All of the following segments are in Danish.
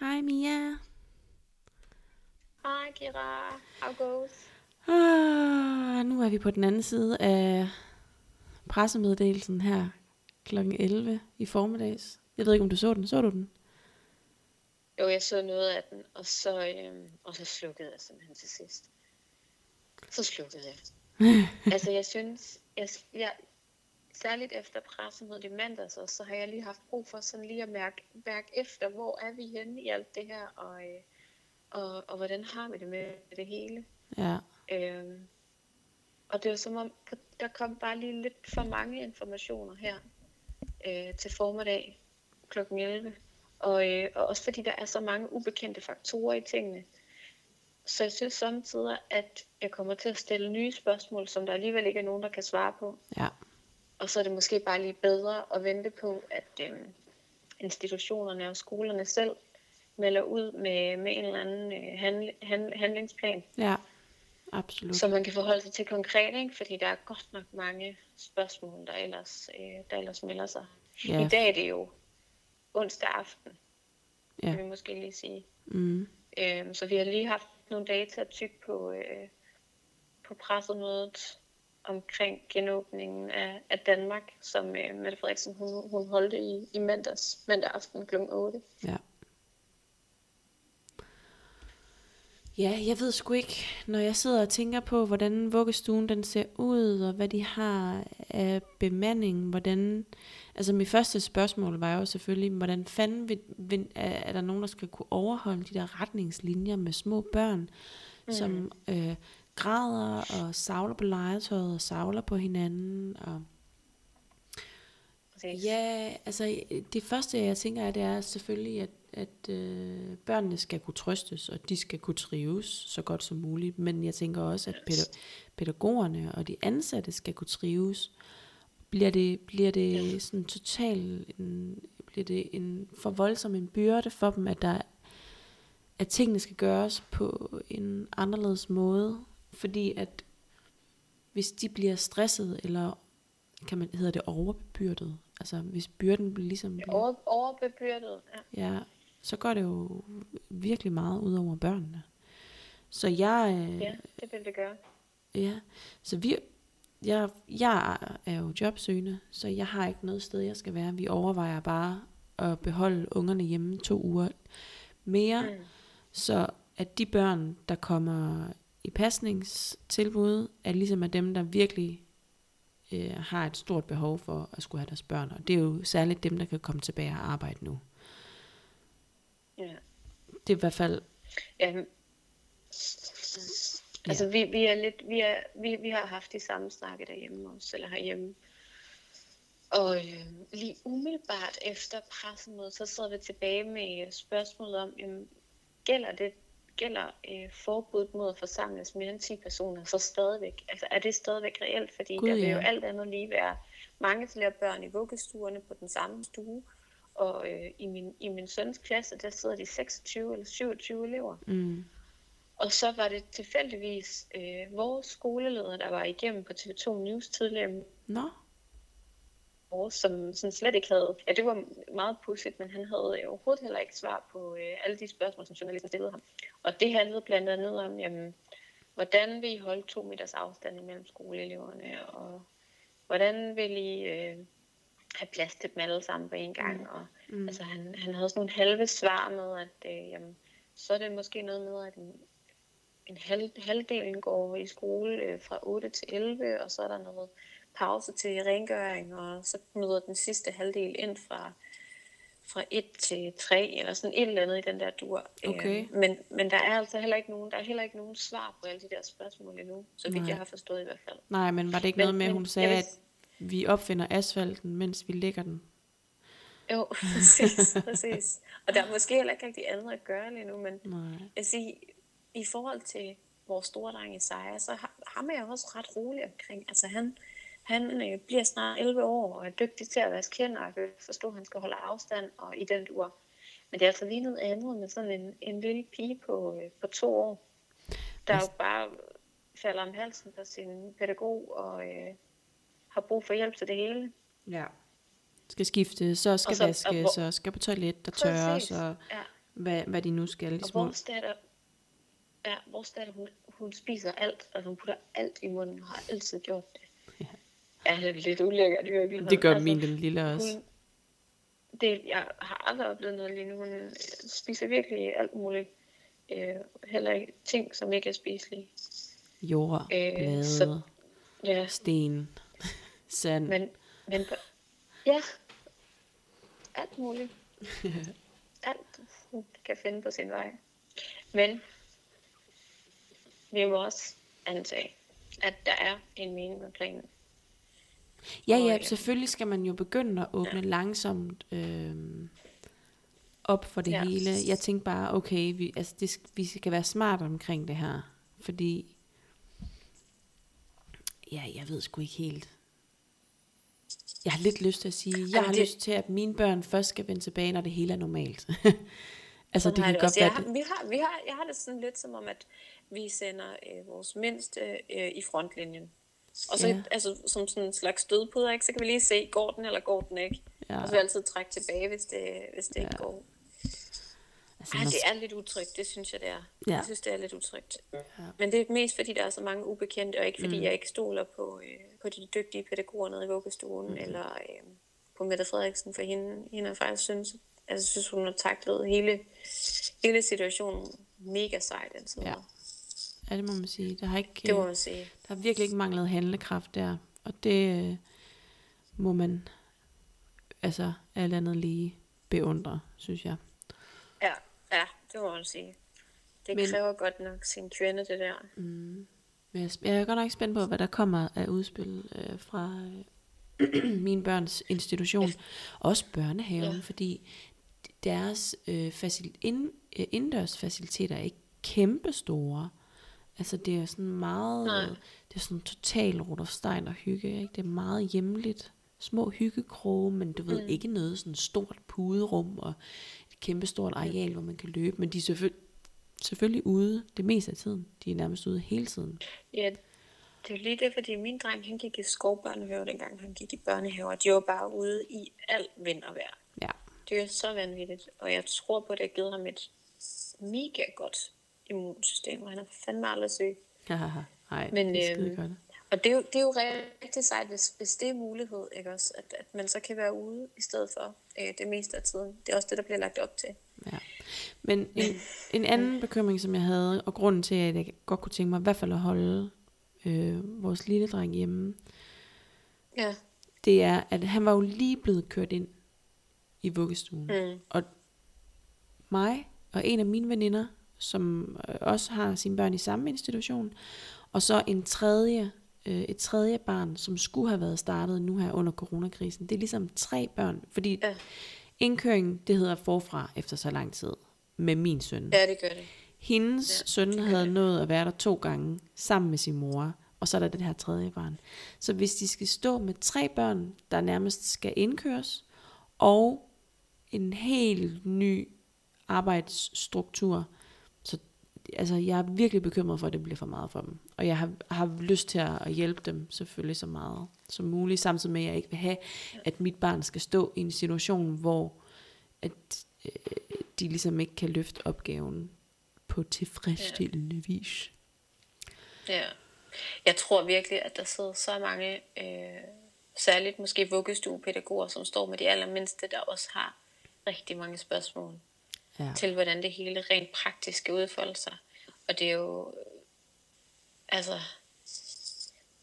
Hej Mia. Hej Kira, how goes? Ah, nu er vi på den anden side af pressemeddelelsen her kl. 11 i formiddags. Jeg ved ikke, om du så den. Så du den? Jo, jeg så noget af den, og så, øhm, og så slukkede jeg simpelthen til sidst. Så slukkede jeg. altså, jeg synes, jeg, jeg, særligt efter pressemødet i mandags, også, så har jeg lige haft brug for sådan lige at mærke, mærke efter, hvor er vi henne i alt det her, og, øh, og, og hvordan har vi det med det hele. Ja. Øhm, og det var som om, der kom bare lige lidt for mange informationer her øh, til formiddag kl. 11. Og, øh, og også fordi der er så mange ubekendte faktorer i tingene. Så jeg synes samtidig, at jeg kommer til at stille nye spørgsmål, som der alligevel ikke er nogen, der kan svare på. Ja. Og så er det måske bare lige bedre at vente på, at øh, institutionerne og skolerne selv melder ud med, med en eller anden øh, handl, hand, handlingsplan. Ja, absolut. Som man kan forholde sig til konkret, ikke? fordi der er godt nok mange spørgsmål, der ellers, øh, der ellers melder sig. Ja. I dag er det jo onsdag aften, Ja. kan vi måske lige sige. Mm. Øhm, så vi har lige haft nogle dage til at tykke på, øh, på pressemødet omkring genåbningen af, af Danmark, som øh, Mette Frederiksen hun, hun holdte i, i mandags, mandag aften kl. 8. Ja. Ja, jeg ved sgu ikke, når jeg sidder og tænker på, hvordan vuggestuen den ser ud, og hvad de har af bemanding, hvordan... Altså mit første spørgsmål var jo selvfølgelig, hvordan fanden vil, vil, er, er der nogen, der skal kunne overholde de der retningslinjer med små børn, mm. som øh, græder og savler på legetøjet og savler på hinanden, og Præcis. Ja, altså det første jeg tænker er, det er selvfølgelig, at, at øh, børnene skal kunne trøstes, og de skal kunne trives så godt som muligt. Men jeg tænker også, at pæda- pædagogerne og de ansatte skal kunne trives. Bliver det, bliver det sådan totalt en, bliver det en for voldsom en byrde for dem, at, der, at tingene skal gøres på en anderledes måde? Fordi at hvis de bliver stresset, eller kan man, hedder det overbebyrdet, altså hvis byrden bliver ligesom bliver, Over, overbebyrdet. Ja. ja, så går det jo virkelig meget ud over børnene. Så jeg, øh, ja, det vil det gøre. ja, så vi, jeg, jeg er jo jobsøgende, så jeg har ikke noget sted, jeg skal være. Vi overvejer bare at beholde ungerne hjemme to uger mere, Mm. så at de børn, der kommer i pasningstilbud, er ligesom er dem, der virkelig øh, har et stort behov for at skulle have deres børn. Og det er jo særligt dem, der kan komme tilbage og arbejde nu. Ja. Det er i hvert fald, Ja, altså vi, vi er lidt, vi, er, vi, vi har haft de samme snakke derhjemme også, eller herhjemme. Og øh, lige umiddelbart efter pressemødet, så sidder vi tilbage med spørgsmålet om, jamen, gælder det gælder øh, forbuddet mod at forsamles mere end 10 personer så stadigvæk? Altså er det stadigvæk reelt? Fordi Gud, der vil ja. jo alt andet lige være mange flere børn i vuggestuerne på den samme stue. Og øh, i, min, i min søns klasse, der sidder de 26 eller 27 elever. mm, Og så var det tilfældigvis øh, vores skoleleder, der var igennem på TV2 News tidligere nå, morges, som sådan slet ikke havde... Ja, det var meget pudsigt, men han havde overhovedet heller ikke svar på øh, alle de spørgsmål, som journalisten stillede ham. Og det handlede blandt andet om, jamen, hvordan vil I holde to meters afstand imellem skoleeleverne, og hvordan vil I øh, have plads til dem alle sammen på en gang. Og, mm, Altså han, han havde sådan nogle halve svar med, at øh, jamen, så er det måske noget med, at en, en halv, halvdelen går i skole øh, fra 8 til 11, og så er der noget pause til rengøring, og så møder den sidste halvdel ind fra, fra 1 til 3, eller sådan et eller andet i den der dur. Okay. Øh, men, men der er altså heller ikke nogen, der er heller ikke nogen svar på alle de der spørgsmål endnu, så vidt Nej. jeg har forstået i hvert fald. nej, men var det ikke Men- noget med, at hun sagde, vil at vi opfinder asfalten, mens vi lægger den? Jo, præcis, præcis. Og der er måske heller ikke rigtig andet at gøre lige nu, men Nej. jeg siger, i forhold til vores store dreng Isaiah, så har, ham er jeg også ret rolig omkring. Altså han, han øh, bliver snart 11 år og er dygtig til at vaske hænder, og kan forstå, at han skal holde afstand og i den dur. Men det er altså lige noget andet med sådan en, en lille pige på, øh, på to år, der jo bare falder om halsen på sin pædagog og øh, har brug for hjælp til det hele. Ja. Skal skifte, så skal Og så- og vaskes, hvor- så skal på toilet og Præcis. og Ja. hvad, hvad de nu skal i Og vores datter, ja, vores datter, hun, hun spiser alt, altså hun putter alt i munden, og har altid gjort det. Ja, det er lidt ulækkert i virkeligheden. Det gør altså, min den lille også. Hun, det, jeg har aldrig oplevet noget lige nu. Hun spiser virkelig alt muligt. Øh, heller ikke ting, som ikke er spiselige. Jord, Øh, blade, så- Ja, sten, sand. men, men ja, alt muligt. Alt, hun kan finde på sin vej. Men vi må også antage, at der er en mening med planen. Ja, ja, øh, selvfølgelig skal man jo begynde at åbne ja. langsomt øh, op for det ja. Hele. Jeg tænkte bare, okay, vi, altså det, vi skal være smart omkring det her. Fordi, ja, jeg ved sgu ikke helt. Jeg har lidt lyst til at sige, jeg Jamen, har det- lyst til, at mine børn først skal vende tilbage, når det hele er normalt. altså, Sådan det kan jeg godt også. være, jeg, har, det, vi har, vi har, jeg har det sådan lidt som om, at vi sender øh, vores mindste øh, i frontlinjen. Og så Ja. altså, som sådan en slags stødpuder, ikke? så kan vi lige se, går den eller går den ikke. Ja. Og så vil vi altid trække tilbage, hvis det, hvis det Ja. ikke går. altså, Ej, det er lidt utrygt, det synes jeg, det er. Ja. Jeg synes, det er lidt utrygt. Men det er mest, fordi der er så mange ubekendte, og ikke fordi mm. jeg ikke stoler på, øh, på de dygtige pædagoger nede i vuggestuen, mm. eller øh, på Mette Frederiksen, for hende, hende har faktisk synes, altså, synes, hun har taklet hele, hele situationen mega sejt indtil Ja. ja. Ja, det må man sige. Der har ikke, Det må øh, man sige. Der har virkelig ikke manglet handlekraft der, og det øh, må man altså alt andet lige beundre, synes jeg. Ja, ja, det må man sige. Det Men- kræver godt nok sin kvinde, det der. Men jeg, jeg er godt nok spændt på, hvad der kommer af udspil øh, fra øh, min børns institution, også børnehaven. Ja. fordi deres øh, facil, ind, øh, indendørs faciliteter er ikke kæmpe store. Altså det er sådan meget, Nej. det er sådan total Rudolf Steiner hygge, ikke? Det er meget hjemligt. Små hyggekroge, men du ved mm. ikke noget sådan stort puderum og et kæmpe stort areal, hvor man kan løbe. Men de er selvfølgelig, selvfølgelig ude det meste af tiden. De er nærmest ude hele tiden. Ja, det er lige det, fordi min dreng, han gik i skovbørnehave, dengang han gik i børnehave, og de var bare ude i alt vind og vejr. Ja. Det er så vanvittigt, og jeg tror på, at det har givet ham et mega godt immunsystem, og han er fandme aldrig syg. Haha, Nej, Men, det er øhm, godt. Og det er jo, det er jo rigtig sejt, hvis, hvis det er mulighed, ikke også? At, at man så kan være ude i stedet for øh, det meste af tiden. Det er også det, der bliver lagt op til. Ja. Men en, en anden bekymring, som jeg havde, og grunden til, at jeg godt kunne tænke mig i hvert fald at holde øh, vores lille dreng hjemme, Ja. det er, at han var jo lige blevet kørt ind i vuggestuen. Mm. Og mig og en af mine veninder, som øh, også har sine børn i samme institution, og så en tredje, øh, et tredje barn, som skulle have været startet nu her under coronakrisen. Det er ligesom tre børn, fordi Ja. indkøringen, det hedder forfra efter så lang tid, med min søn. ja, det gør det. Hendes Ja, søn det havde det. nået at være der to gange sammen med sin mor, og så er der det her tredje barn. Så hvis de skal stå med tre børn, der nærmest skal indkøres, og en helt ny arbejdsstruktur, altså, jeg er virkelig bekymret for, at det bliver for meget for dem. Og jeg har, har lyst til at hjælpe dem selvfølgelig så meget som muligt, samtidig med, at jeg ikke vil have, at mit barn skal stå i en situation, hvor at, øh, de ligesom ikke kan løfte opgaven på tilfredsstillende ja. vis. Ja. Jeg tror virkelig, at der sidder så mange, øh, særligt måske vuggestuepædagoger, som står med de allermindste, der også har rigtig mange spørgsmål Ja. til, hvordan det hele rent praktisk skal udfolde sig. Og det er jo, altså,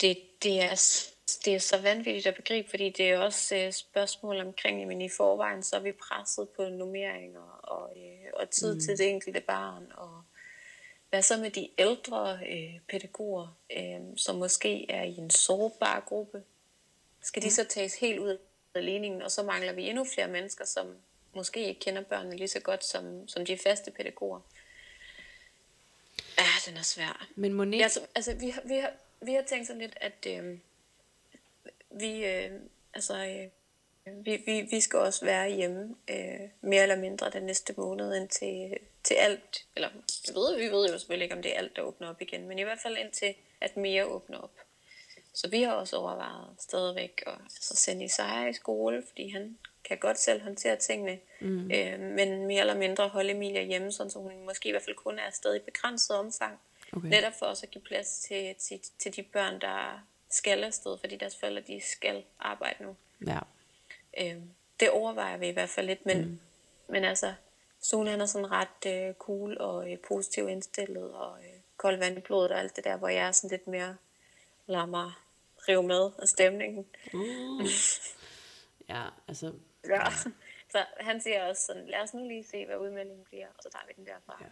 det, det, er, det er så vanvittigt at begribe, fordi det er også øh, spørgsmål omkring, men i forvejen så er vi presset på nummeringer og, øh, og tid mm. til det enkelte barn, og hvad så med de ældre øh, pædagoger, øh, som måske er i en sårbar gruppe? Skal de så tages helt ud af ligningen, og så mangler vi endnu flere mennesker, som måske ikke kender børnene lige så godt som, som de faste pædagoger? Ja, den er svær. Men Monique, Ja, så, altså, vi har, vi, har, vi har tænkt sådan lidt, at øh, vi, øh, altså, øh, vi, vi, vi skal også være hjemme øh, mere eller mindre den næste måned indtil til alt, eller vi ved, vi ved jo selvfølgelig ikke, om det er alt, der åbner op igen, men i hvert fald indtil, at mere åbner op. Så vi har også overvejet stadigvæk at altså, sende Isaiah i skole, fordi han kan godt selv håndtere tingene, mm. øh, men mere eller mindre holde Emilia hjemme, sådan, så hun måske i hvert fald kun er afsted i begrænset omfang. Okay. Netop for også at give plads til, til, til de børn, der skal afsted, fordi deres forældre de skal arbejde nu. Ja. Øh, det overvejer vi i hvert fald lidt, men, mm. men altså, Sune han er sådan ret øh, cool og øh, positiv indstillet, og øh, kold vand i blodet og alt det der, hvor jeg er sådan lidt mere, mig rive med af stemningen. Uh. ja, altså... Ja. Så han siger også sådan, lad os nu lige se, hvad udmeldingen bliver, og så tager vi den derfra. Ja.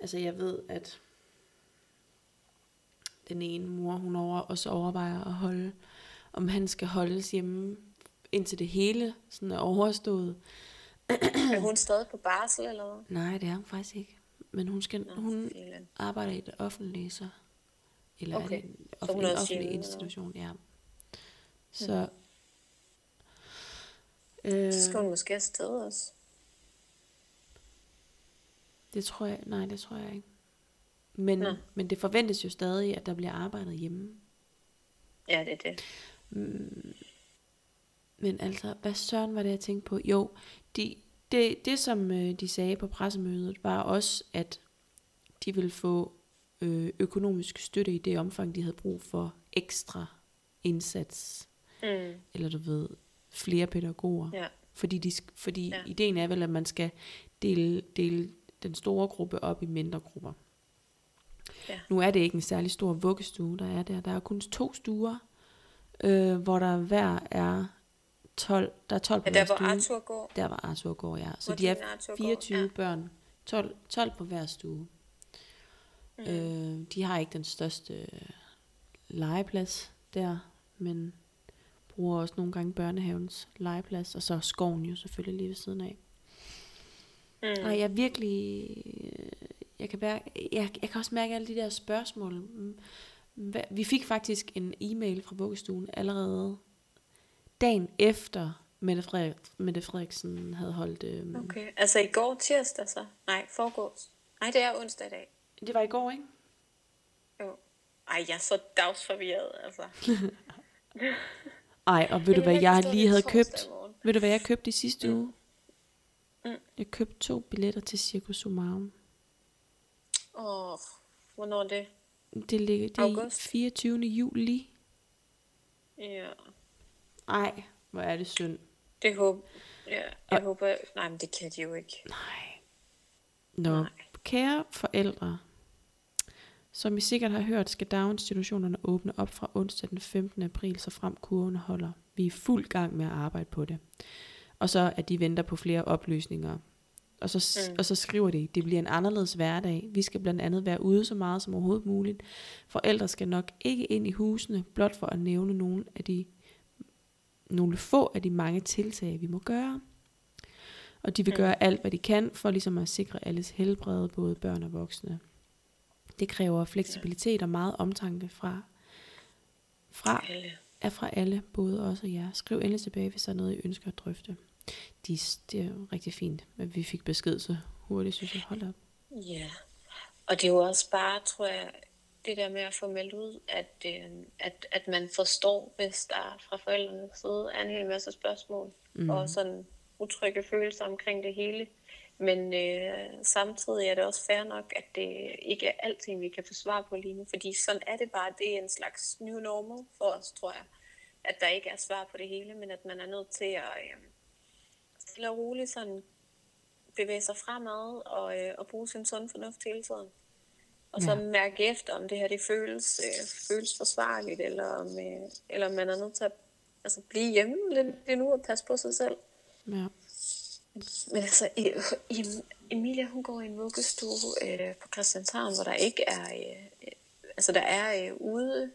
Altså jeg ved, at den ene mor, hun over, også overvejer at holde, om han skal holdes hjemme, indtil det hele sådan er overstået. Er hun stadig på barsel eller hvad? Nej, det er hun faktisk ikke. Men hun, skal, Nå, hun arbejder i det offentlige, så. Eller okay. er det en offentlig, en offentlig institution, ja. Så... Hmm. Øh, så skal hun måske afsted også. Det tror jeg, nej, det tror jeg ikke. Men, men det forventes jo stadig, at der bliver arbejdet hjemme. Ja, det er det. Mm, men altså, hvad søren var det, jeg tænkte på? Jo, de, det, det som øh, de sagde på pressemødet, var også, at de ville få øh, økonomisk støtte i det omfang, de havde brug for ekstra indsats. Mm. Eller du ved, flere pædagoger. Ja. Fordi, de, fordi ja. ideen er vel, at man skal dele, dele den store gruppe op i mindre grupper. Ja. Nu er det ikke en særlig stor vuggestue, der er der. Der er kun to stuer, øh, hvor der hver er 12, der er 12 på ja, der, hvor Arthur går. Der var Arthur går, ja. Så hvor de er 24 går. Ja. børn, 12, 12 på hver stue. Mm. Øh, de har ikke den største legeplads der, men bruger også nogle gange børnehavens legeplads, og så skoven jo selvfølgelig lige ved siden af. Mm. Og jeg virkelig, jeg kan, være, jeg, jeg kan også mærke alle de der spørgsmål. Vi fik faktisk en e-mail fra vuggestuen allerede dagen efter Mette, Frederik, Mette Frederiksen havde holdt... Øhm, okay, altså i går tirsdag så? Nej, forgårs. Nej, det er onsdag i dag. Det var i går, ikke? Jo. Ej, jeg er så dagsforvirret, altså. Ej, og ved du hvad, jeg lige havde købt? Ved du hvad, jeg købte i sidste mm. uge? Mm. Jeg købte to billetter til Circus Sumarum. Åh, oh, hvornår er det? Det ligger det August? 24. juli. Ja. Ej, hvor er det synd. Det håber ja, jeg. Og, håber, nej, men det kan de jo ikke. Nej. Nå, nej. kære forældre, som I sikkert har hørt, skal daginstitutionerne åbne op fra onsdag den 15. april, så frem kurven holder. Vi er fuld gang med at arbejde på det. Og så at de venter på flere oplysninger. Og så, mm. og så skriver de, det bliver en anderledes hverdag. Vi skal blandt andet være ude så meget som overhovedet muligt. Forældre skal nok ikke ind i husene, blot for at nævne nogle af de nogle få af de mange tiltag, vi må gøre. Og de vil mm. gøre alt, hvad de kan, for ligesom at sikre alles helbred, både børn og voksne. Det kræver fleksibilitet og meget omtanke fra, fra, er fra alle, både os og jer. Skriv endelig tilbage, hvis der er noget, I ønsker at drøfte. De, det er jo rigtig fint, at vi fik besked så hurtigt, synes jeg. Hold op. Ja, og det er jo også bare, tror jeg, det der med at få meldt ud, at, øh, at, at man forstår, hvis der fra forældrenes side er en hel masse spørgsmål, mm. og sådan utrygge følelser omkring det hele. Men øh, samtidig er det også fair nok, at det ikke er alting, vi kan få svar på lige nu, fordi sådan er det bare. Det er en slags new normal for os, tror jeg. At der ikke er svar på det hele, men at man er nødt til at øh, stille og roligt sådan bevæge sig fremad og, øh, og bruge sin sund fornuft hele tiden. Og så ja. mærke efter, om det her det føles, øh, føles forsvarligt, eller om, øh, eller om man er nødt til at altså, blive hjemme lidt nu og passe på sig selv. Ja. Men altså, Emilia hun går i en vuggestue øh, på Christianshavn, hvor der ikke er, øh, altså der er øh, ude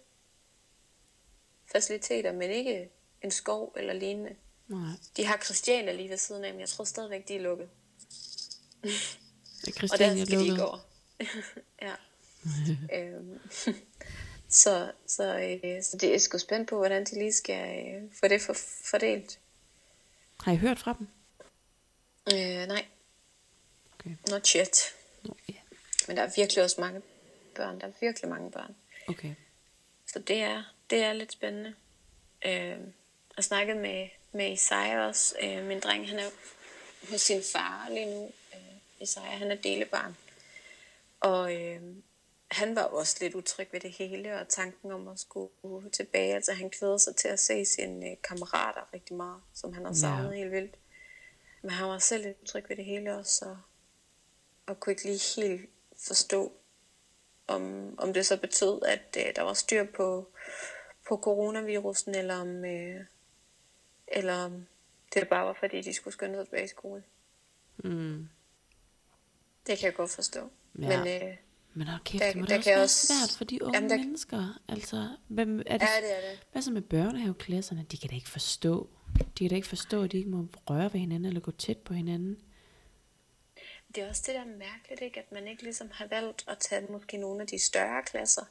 faciliteter, men ikke en skov eller lignende. Nej. De har Christiania lige ved siden af, men jeg tror stadigvæk, de er lukket. Er Christiania og der skal lukket? de gå. ja. øhm, så, så, øh, så det er sgu spændt på, hvordan de lige skal øh, få det for, fordelt. Har I hørt fra dem? Øh, nej. Okay. Not yet. No, yeah. Men der er virkelig også mange børn. Der er virkelig mange børn. Okay. Så det er, det er lidt spændende. Øh, jeg snakkede med, med Isaiah også. Øh, min dreng, han er hos sin far lige nu. Øh, Isaiah, han er delebarn. Og øh, han var også lidt utryg ved det hele, og tanken om at skulle tilbage. Altså han glæder sig til at se sine øh, kammerater rigtig meget, som han har savnet ja. helt vildt. Men han var selv lidt utryg ved det hele også, og, og kunne ikke lige helt forstå, om, om det så betød, at øh, der var styr på, på coronavirusen, eller om, øh, eller om det bare var, fordi de skulle skynde sig tilbage i skole. Mm. Det kan jeg godt forstå. Ja. Men øh, Men hold kæft, Der- det må der da også være også- svært for de unge Jamen, der- mennesker. Altså, hvem, er det, ja, det er det. hvad så med børnehaveklasserne? De kan da ikke forstå. De kan da ikke forstå, at de ikke må røre ved hinanden eller gå tæt på hinanden. Det er også det, der er mærkeligt, ikke? at man ikke ligesom har valgt at tage måske nogle af de større klasser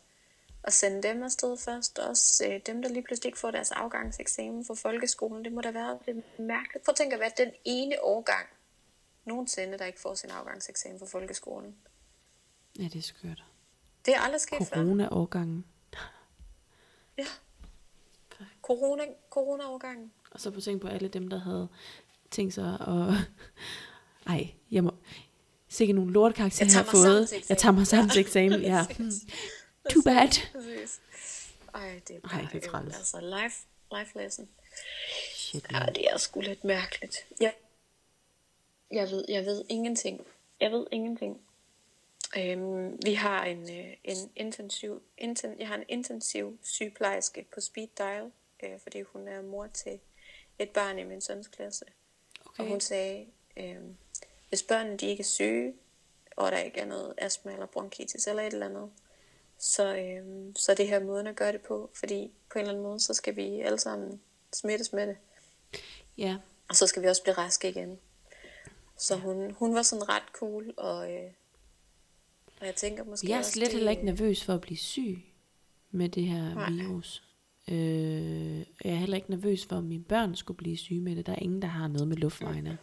og sende dem afsted først. Også øh, dem, der lige pludselig ikke får deres afgangseksamen for folkeskolen. Det må da være lidt mærkeligt. Prøv at tænke at være den ene årgang nogensinde, der ikke får sin afgangseksamen for folkeskolen. Ja, det er skørt. Det er aldrig sket før. Corona-årgangen. Ja. Corona, corona-årgangen. Og så på tænk på alle dem, der havde tænkt sig at... Ej, jeg må... Sikke nogle lortekarakterer, Jeg har fået. Jeg tager mig sammen til eksamen, ja. Hmm. Too bad. Præcis. Ej, det er Ej, bare det er træls. Altså, life, life lesson. Shit, Ja, det er sgu lidt mærkeligt. Jeg, jeg, ved, jeg ved ingenting. Jeg ved ingenting. Øhm, vi har en, øh, en intensiv, inten, jeg har en intensiv sygeplejerske på speed dial, øh, fordi hun er mor til et barn i min søns klasse. Okay. Og hun sagde, øh, hvis børnene de ikke er syge, og der ikke er noget astma eller bronkitis eller et eller andet, så, øh, så det her måden at gøre det på, fordi på en eller anden måde, så skal vi alle sammen smittes med det. Ja, Og så skal vi også blive raske igen. Så hun, hun var sådan ret cool, og, øh, og jeg tænker måske jeg er også, slet det, heller ikke nervøs for at blive syg med det her Nej. virus. Øh, jeg er heller ikke nervøs for, at mine børn skulle blive syge med det. Der er ingen, der har noget med luftvejene.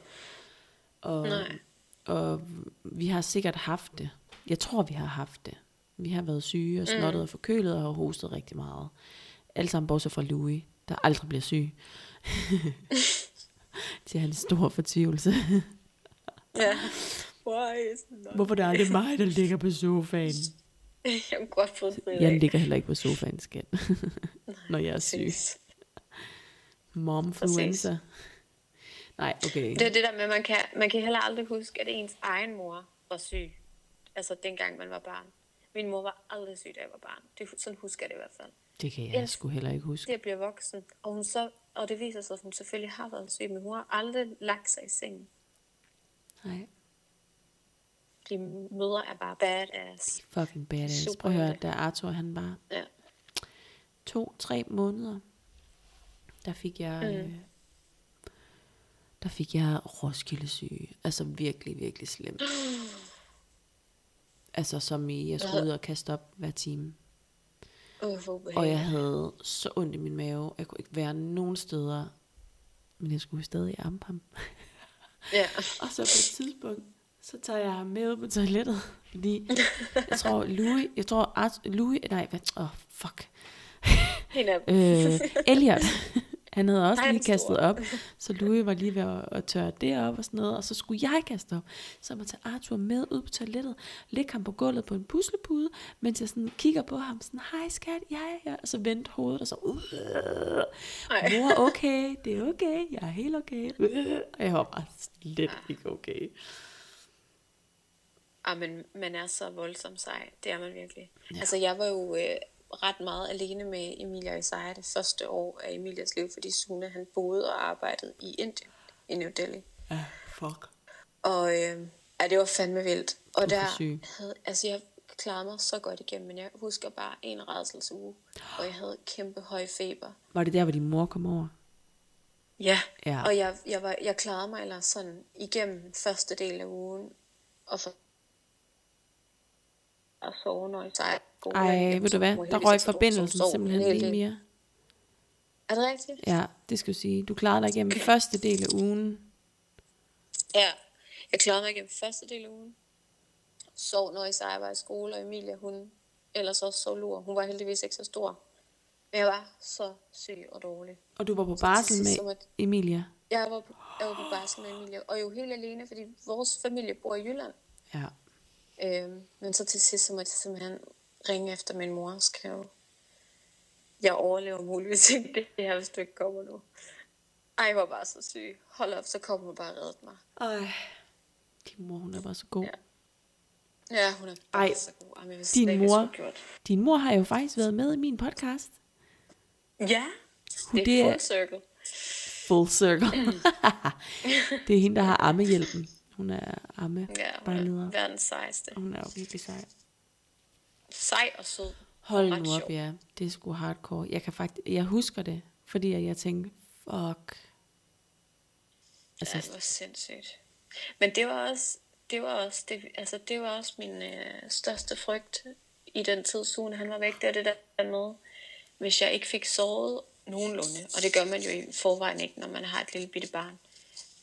Og, Nej. og vi har sikkert haft det. Jeg tror, vi har haft det. Vi har været syge og snottet mm. og forkølet og har hostet rigtig meget. Alle sammen bortset fra Louis, der aldrig bliver syg. Til hans store fortvivlelse. Ja. Why is not? Hvorfor det er aldrig mig, der ligger på sofaen? Jeg kunne godt det Jeg ligger heller ikke på sofaen, skat. Når jeg er syg. Momfluenza. Nej, okay. Det er det der med, man kan, man kan heller aldrig huske, at ens egen mor var syg. Altså dengang man var barn. Min mor var aldrig syg, da jeg var barn. Det, sådan husker jeg det i hvert fald. Det kan jeg Ja. sgu heller ikke huske. Det jeg bliver voksen, og, hun så, og det viser sig, at hun selvfølgelig har været syg, men hun har aldrig lagt sig i sengen. Nej. De mødre er bare badass. Fucking badass. Super Prøv at høre, da Arthur han var Ja. to-tre måneder, der fik jeg... Mm. Øh, der fik jeg Roskilde syge. Altså virkelig, virkelig slemt. Altså som i, jeg skulle ud og kaste op hver time. Og jeg havde så ondt i min mave. Jeg kunne ikke være nogen steder. Men jeg skulle stadig ampe ham. Ja. Og så på et tidspunkt, så tager jeg ham med ud på toilettet. Fordi jeg tror, Louis, jeg tror, Art, Louis, nej, hvad, åh, oh, fuck. Øh, Elliot, han havde også lige er kastet op. Så Louis var lige ved at, at tørre det op og sådan noget. Og så skulle jeg kaste op. Så må tage Arthur med ud på toilettet. Lægge ham på gulvet på en puslepude. Mens jeg sådan kigger på ham. Sådan, hej skat, ja, ja, ja. Og så vendte hovedet og så, uh, mor, okay, det er okay. Jeg er helt okay. Uh, og jeg var bare slet ikke okay. Ah, men man er så voldsom sej. Det er man virkelig. Ja. Altså, jeg var jo øh, ret meget alene med Emilia og Isaiah det første år af Emilias liv, fordi Sune han boede og arbejdede i Indien, i New Delhi. Ja, fuck. Og øh, ja, det var fandme vildt. Og er der for syg. havde, altså jeg klarede mig så godt igennem, men jeg husker bare en redselsuge, og jeg havde kæmpe høj feber. Var det der, hvor din mor kom over? Ja, Ja. og jeg, jeg, var, jeg klarede mig ellers sådan igennem første del af ugen, og så og jeg sejrer. Ej, ved du hvad? Der røg forbindelsen simpelthen lige mere. Er det rigtigt? Ja, det skal du sige. Du klarede dig igennem første del af ugen. Ja, jeg klarede mig igennem første del af ugen. Sov, når Isaiah var i skole, og Emilia, hun ellers også sov lur. Hun var heldigvis ikke så stor. Jeg var så syg og dårlig. Og du var på barsel med så Emilia. Jeg var på, jeg var på barsel med Emilie, og jo helt alene, fordi vores familie bor i Jylland. Ja. Øhm, men så til sidst, så måtte jeg simpelthen ringe efter min mor og skrive, jeg overlever muligvis ikke det her, hvis du ikke kommer nu. Ej, jeg var bare så syg. Hold op, så kom hun bare og reddede mig. Ej. Din mor, hun er bare så god. Ja. Ja, hun er bare Ej, så god. Ej, men jeg din ikke, mor- gjort. Din mor har jo faktisk været med i min podcast. Ja, Hun, det er er full circle. full circle. det er hende, der har ammehjælpen. Hun er amme Ja, hun vejleder. er verdens sejeste. Hun er jo virkelig sej. Sej og sød. Hold nu op, ja. Det er sgu hardcore. Jeg kan faktisk, jeg husker det, fordi jeg tænkte, fuck. Altså, Ja, det var sindssygt. Men det var også, det var også, det, altså det var også min øh, største frygt i den tid, Sune han var væk. Det det der med, hvis jeg ikke fik sovet nogenlunde, og det gør man jo i forvejen ikke, når man har et lille bitte barn.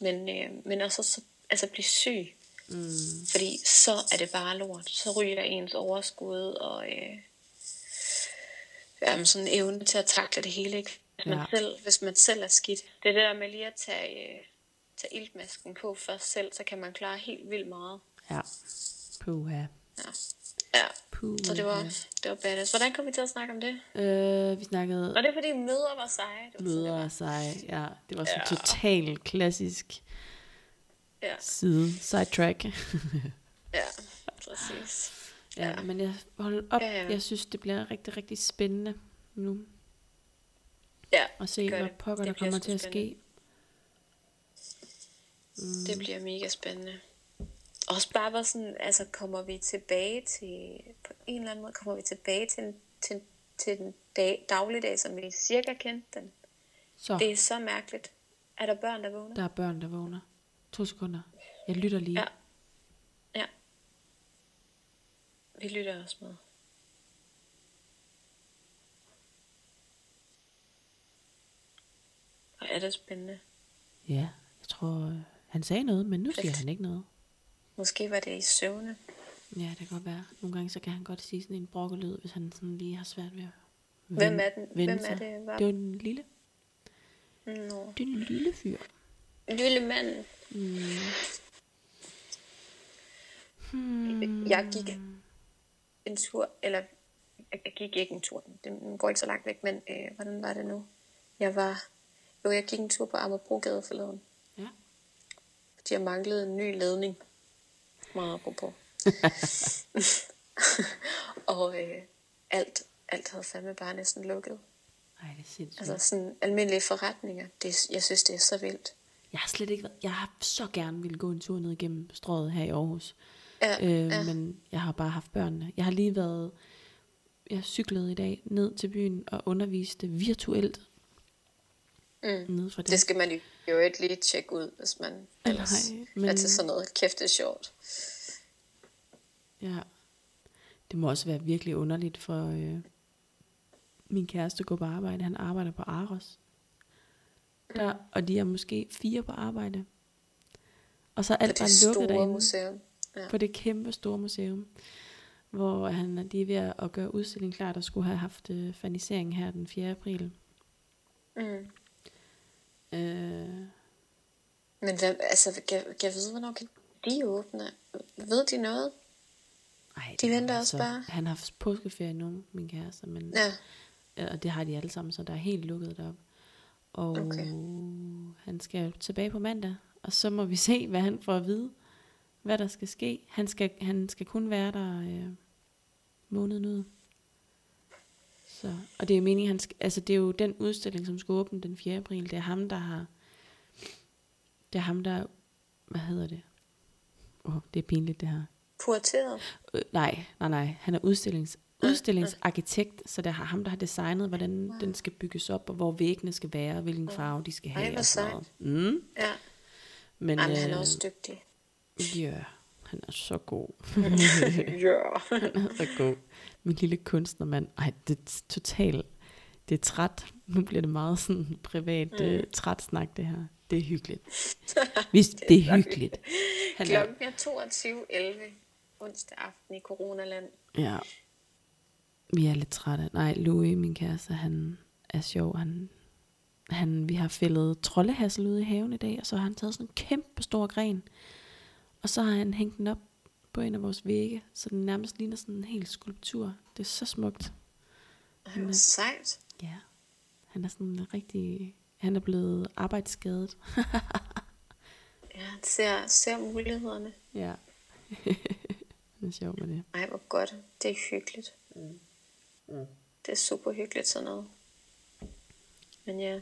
Men, øh, men også så, altså blive syg. Mm. Fordi så er det bare lort. Så ryger ens overskud og øh, jamen, sådan en evne til at takle det hele. Ikke? Hvis, man Ja. selv, hvis man selv er skidt. Det er det der med lige at tage, øh, tage iltmasken på først selv, så kan man klare helt vildt meget. ja. Puha. Ja. ja. Puha. Så det var, det var badass. Hvordan kom vi til at snakke om det? Øh, vi snakkede Var det fordi møder var seje? Det var møder var. sig. Ja, det var sådan Ja. total klassisk Ja, side, sidetrack. ja, præcis. ja, Ja. men jeg hold op. Ja, ja. Jeg synes, det bliver rigtig, rigtig spændende nu Ja, at se, hvad pokker der kommer til at spændende. ske. Det bliver mega spændende. Også bare var sådan, altså kommer vi tilbage til, på en eller anden måde, kommer vi tilbage til, en- til, til den dag, dagligdag, som vi cirka kendte den. Så, Det er så mærkeligt. Er der børn, der vågner? der er børn, der vågner. To sekunder. Jeg lytter lige. Ja. Ja. Vi lytter også med. Og er det spændende? Ja, jeg tror, han sagde noget, men nu siger han ikke noget. Måske var det i søvne. Ja, det kan godt være. Nogle gange så kan han godt sige sådan en brokkelyd, hvis han sådan lige har svært ved at Hvem vende- er den? Hvem er det, var- Det var den lille. Nå. Det er en lille fyr. Lille mand. Hmm. Jeg gik en tur, eller jeg jeg gik ikke en tur, den går ikke så langt væk, men øh, hvordan var det nu? Jeg var, jo, jeg gik en tur på Amagerbrogade forleden, Ja. fordi jeg manglede en ny ledning. Meget apropos. og øh, alt, alt havde fandme bare næsten lukket. Ej, det er sindssygt. Altså sådan almindelige forretninger. Det, jeg synes, det er så vildt. Jeg har slet ikke været, jeg har så gerne ville gå en tur ned igennem strøget her i Aarhus. Ja, Øh, ja. Men jeg har bare haft børnene. Jeg har lige været, jeg cyklede i dag ned til byen og underviste virtuelt. Mm. Ned fra det. Det skal man jo ikke lige tjekke ud, hvis man ellers Nej, men... men- er til sådan noget. Kæft, det er sjovt. Ja. Det må også være virkelig underligt for øh, min kæreste at gå på arbejde. Han arbejder på Aros. Der, og de er måske fire på arbejde. Og så er alt det bare lukket store derinde. museum. Ja. På det kæmpe store museum. Hvor han, de er ved at gøre udstillingen klar, der skulle have haft øh, fanisering her den 4. april. Mm. Øh, Men hvad, altså, kan, kan jeg vide, hvornår kan de åbne? Ved de noget? ej, De er venter også bare. Han har haft påskeferie nu, min kæreste, men Ja, Ja, og det har de alle sammen, så der er helt lukket derop. Og Okay. han skal tilbage på mandag, og så må vi se, hvad han får at vide, hvad der skal ske. Han skal, han skal kun være der øh, måneden ud. Så, og det er meningen, han skal, altså det er jo den udstilling, som skal åbne den 4. april. Det er ham, der har, det er ham, der, hvad hedder det? Åh, oh, det er pinligt det her. kurateret. Øh, nej, nej, nej. Han er udstillings, udstillingsarkitekt, så det er ham, der har designet, hvordan den skal bygges op, og hvor væggene skal være, hvilken farve de skal Ej, have. hvor og sådan sejt. Mm, Ja, men Ej, men han er øh, også dygtig. ja, han er så god. ja. han er så god. Min lille kunstnermand. Ej, det er totalt, det er træt. Nu bliver det meget sådan privat mm. øh, træt snak, det her. Det er hyggeligt. Hvis det er hyggeligt. Han Klokken er 22.11 onsdag aften i coronaland. ja, Vi er lidt trætte. Nej, Louis, min kæreste, han er sjov. Han, han, vi har fældet troldehassel ude i haven i dag, og så har han taget sådan en kæmpe stor gren. Og så har han hængt den op på en af vores vægge, så den nærmest ligner sådan en hel skulptur. Det er så smukt. Han er sejt. Ja. Han er sådan rigtig... Han er blevet arbejdsskadet. Ja, han ser, ser mulighederne. ja. det er sjovt med det. Ej, hvor godt. Det er hyggeligt. Mm. Det er super hyggeligt sådan noget. Men ja.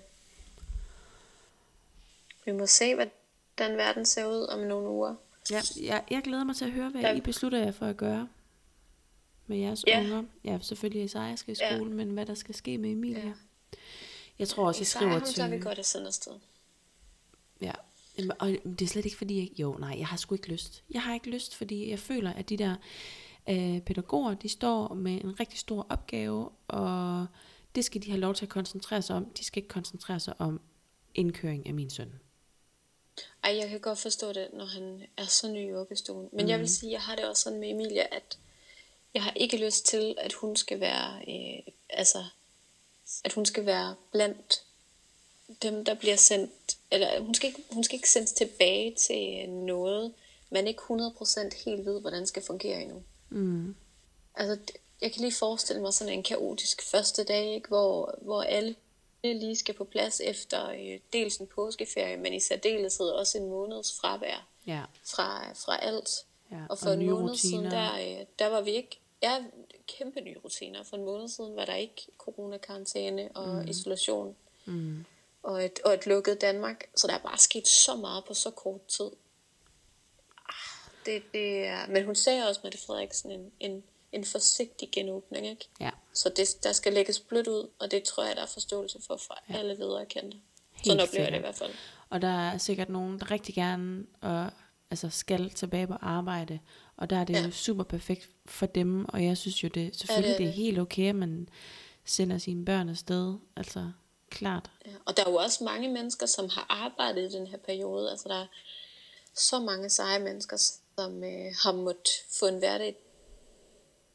Vi må se, hvordan verden ser ud om nogle uger. Ja, jeg, jeg glæder mig til at høre, hvad Ja. I beslutter jer for at gøre med jeres Ja. unger. Ja, selvfølgelig Isaiah skal i Ja. skole, men hvad der skal ske med Emilia. Ja. Jeg tror også, jeg skriver ham, til... så er vi godt at sende afsted. Ja, og det er slet ikke fordi, jeg... Jo, nej, jeg har sgu ikke lyst. Jeg har ikke lyst, fordi jeg føler, at de der øh, pædagoger, de står med en rigtig stor opgave, og det skal de have lov til at koncentrere sig om. De skal ikke koncentrere sig om indkøring af min søn. Ej, jeg kan godt forstå det, når han er så ny i vuggestuen. Men mm. jeg vil sige, jeg har det også sådan med Emilia, at jeg har ikke lyst til, at hun skal være, øh, altså, at hun skal være blandt dem, der bliver sendt, eller hun skal ikke, hun skal ikke sendes tilbage til noget, man ikke 100% helt ved, hvordan skal fungere endnu. Mm. Altså, jeg kan lige forestille mig sådan en kaotisk første dag, ikke? Hvor, hvor alle lige skal på plads efter øh, dels en påskeferie, men i særdeleshed også en måneds fravær Ja, fra, fra alt. ja. Og for en nye måned siden, rutiner. der, øh, der var vi ikke... Ja, kæmpe nye rutiner. For en måned siden var der ikke coronakarantæne og mm. isolation. Mm. Og et, og et lukket Danmark. Så der er bare sket så meget på så kort tid. Det, det er, men hun sagde også, Mette Frederiksen, en, en, en forsigtig genåbning. Ikke? Ja, Så det, der skal lægges blødt ud, og det tror jeg, der er forståelse for fra ja. alle ledere kendte. Helt Sådan oplever jeg det i hvert fald. Og der er sikkert nogen, der rigtig gerne og, altså skal tilbage på arbejde. Og der er det ja. Ja. jo super perfekt for dem. Og jeg synes jo, det selvfølgelig er det er det. helt okay, at man sender sine børn afsted. Altså, klart. Ja. Og der er jo også mange mennesker, som har arbejdet i den her periode. Altså der er så mange seje mennesker, som øh, har måttet få en hverdag.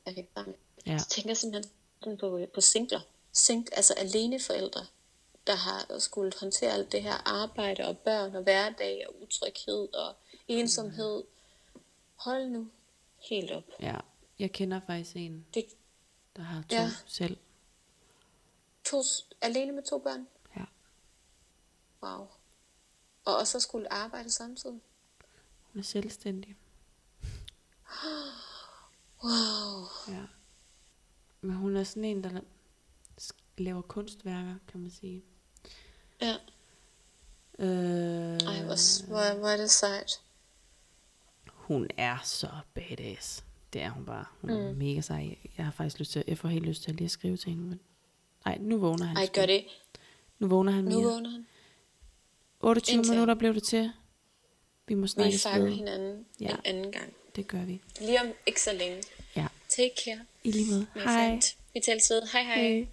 Jeg sammen. Ja. Jeg tænker simpelthen sådan på, øh, på singler. Sing, altså alene forældre, der har skulle håndtere alt det her arbejde og børn og hverdag og utryghed og ensomhed. Hold nu helt op. Ja, jeg kender faktisk en, Det der har to Ja. selv. to, alene med to børn. Ja. Wow. Og at skulle arbejde samtidig. Hun er selvstændig. Wow. Ja. Men hun er sådan en, der laver kunstværker, kan man sige. Ja. Øh, Ej, hvor, hvor, hvor er det sejt. Hun er så badass. Det er hun bare. Hun er Mm. mega sej. Jeg har faktisk lyst til, jeg får helt lyst til at lige at skrive til hende. Men... Ej, nu vågner han. Ej, sgu. gør det. Nu vågner han Nu mere. vågner han. 28 Indtil- minutter blev det til. Vi må Vi snakkes fanger hinanden ja. en anden gang. Det gør vi. Lige om ikke så længe. Ja. Take care, I lige måde. Hej. Vi tales ved. Hej hej. Hej.